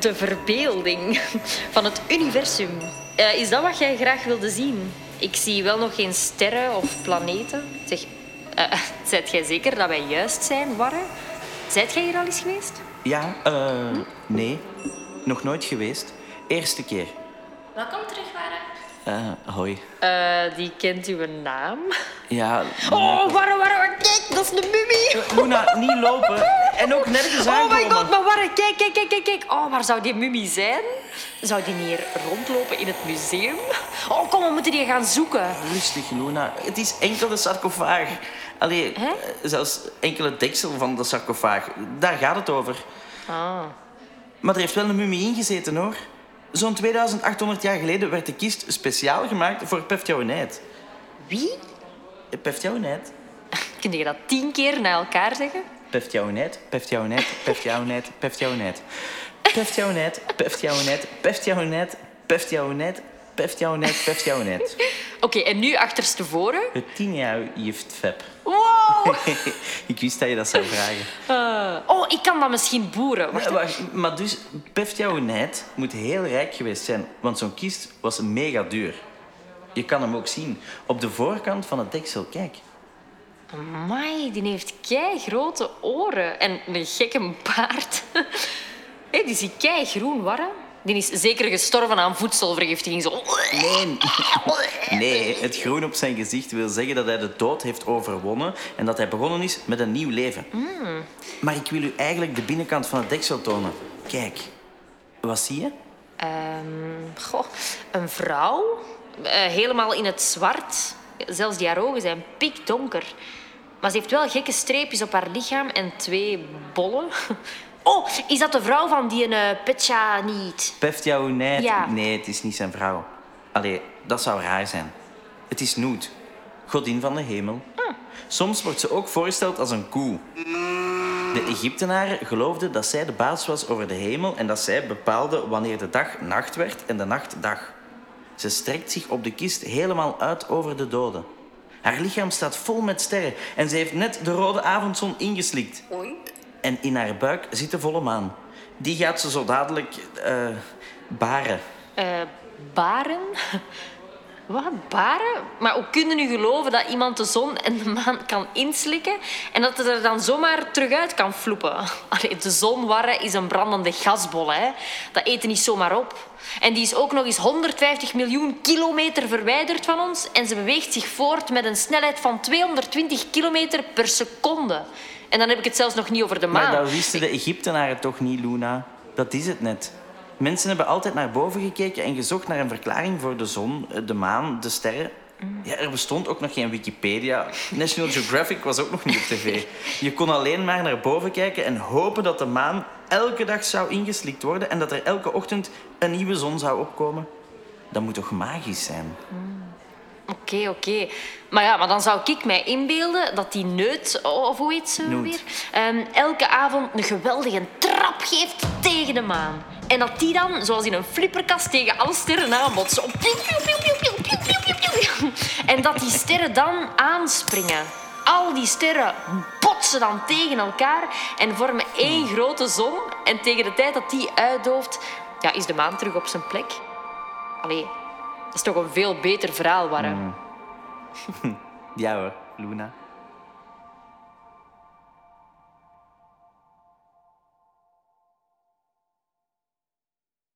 De verbeelding van het universum. Eh, is dat wat jij graag wilde zien? Ik zie wel nog geen sterren of planeten. Zeg, uh, zijt jij zeker dat wij juist zijn, Warre? Zijt jij hier al eens geweest? Ja, eh, nee. Nog nooit geweest. Eerste keer. Welkom terug, Eh, hoi. Eh, die kent uw naam? Ja, Oh, Warre, Warre, kijk, dat is de mummie. Luna, niet lopen. En ook nergens Oh my aankomen. god, maar Warre, kijk, kijk, kijk, kijk. Oh, waar zou die mummie zijn? Zou die hier rondlopen in het museum? Oh, kom, we moeten die gaan zoeken. Rustig, Luna. Het is enkel de sarcofaag. Allee, Hè? eh, zelfs enkel het deksel van de sarcofaag. Daar gaat het over. Ah. Maar er heeft wel een mummie ingezeten, hoor. Zo'n 2800 jaar geleden werd de kist speciaal gemaakt voor Peftjouwenheid. Wie? Peftjouwenheid? Kun je dat tien keer na elkaar zeggen? Peftjouwenheid, Peftjouwenheid, Peftjouwenheid, Peftjouwenheid. Peftjouwenheid, Peftjouwenheid, Peftjouwenheid, Peftjouwenheid, Peftjouwenheid, Peftjouwenheid. Oké, en nu achterstevoren? Het tien jaar jift Feb. Wow! Ik wist dat je dat zou vragen. Eh, oh, ik kan dat misschien boeren. Wacht, Maar, wacht, maar dus, Peftjouwenheid moet heel rijk geweest zijn, want zo'n kist was mega duur. Je kan hem ook zien. Op de voorkant van het deksel, kijk. Amai, die heeft kei grote oren en een gekke baard. Hé, die is kei groen, warre. Die is zeker gestorven aan voedselvergiftiging. Zo. Nee, nee, het groen op zijn gezicht wil zeggen dat hij de dood heeft overwonnen en dat hij begonnen is met een nieuw leven. Maar ik wil u eigenlijk de binnenkant van het deksel tonen. Kijk, wat zie je? Ehm, goh, een vrouw, eh, helemaal in het zwart. Zelfs die haar ogen zijn pikdonker. Maar ze heeft wel gekke streepjes op haar lichaam en twee bollen. Oh, is dat de vrouw van die uh, Petja niet? Peftjouwenheid? Ja. Nee, het is niet zijn vrouw. Allee, dat zou raar zijn. Het is Noet, godin van de hemel. Soms wordt ze ook voorgesteld als een koe. De Egyptenaren geloofden dat zij de baas was over de hemel en dat zij bepaalde wanneer de dag nacht werd en de nacht dag. Ze strekt zich op de kist helemaal uit over de doden. Haar lichaam staat vol met sterren en ze heeft net de rode avondzon ingeslikt. En in haar buik zit de volle maan. Die gaat ze zo dadelijk eh, baren. Eh, baren? Wat, baren? Maar hoe kunnen nu geloven dat iemand de zon en de maan kan inslikken en dat het er dan zomaar terug uit kan floepen? Allee, de zonwarre is een brandende gasbol, hè. Dat eten niet zomaar op. En die is ook nog eens 150 miljoen kilometer verwijderd van ons en ze beweegt zich voort met een snelheid van 220 kilometer per seconde. En dan heb ik het zelfs nog niet over de maan. Maar dat wisten de Egyptenaren toch niet, Luna? Dat is het net. Mensen hebben altijd naar boven gekeken en gezocht naar een verklaring voor de zon, de maan, de sterren. Ja, er bestond ook nog geen Wikipedia. National Geographic was ook nog niet op tv. Je kon alleen maar naar boven kijken en hopen dat de maan elke dag zou ingeslikt worden en dat er elke ochtend een nieuwe zon zou opkomen. Dat moet toch magisch zijn? Oké, oké. Maar ja, maar dan zou ik mij inbeelden dat die neut, of hoe heet ze Noot. weer, ehm, elke avond een geweldige trap geeft tegen de maan. En dat die dan, zoals in een flipperkast, tegen alle sterren aanbotsen. En dat die sterren dan aanspringen. Al die sterren botsen dan tegen elkaar en vormen één hmm. grote zon. En tegen de tijd dat die uitdooft, ja, is de maan terug op zijn plek. Allee, dat is toch een veel beter verhaal, Warren? Hmm. Ja hoor, Luna.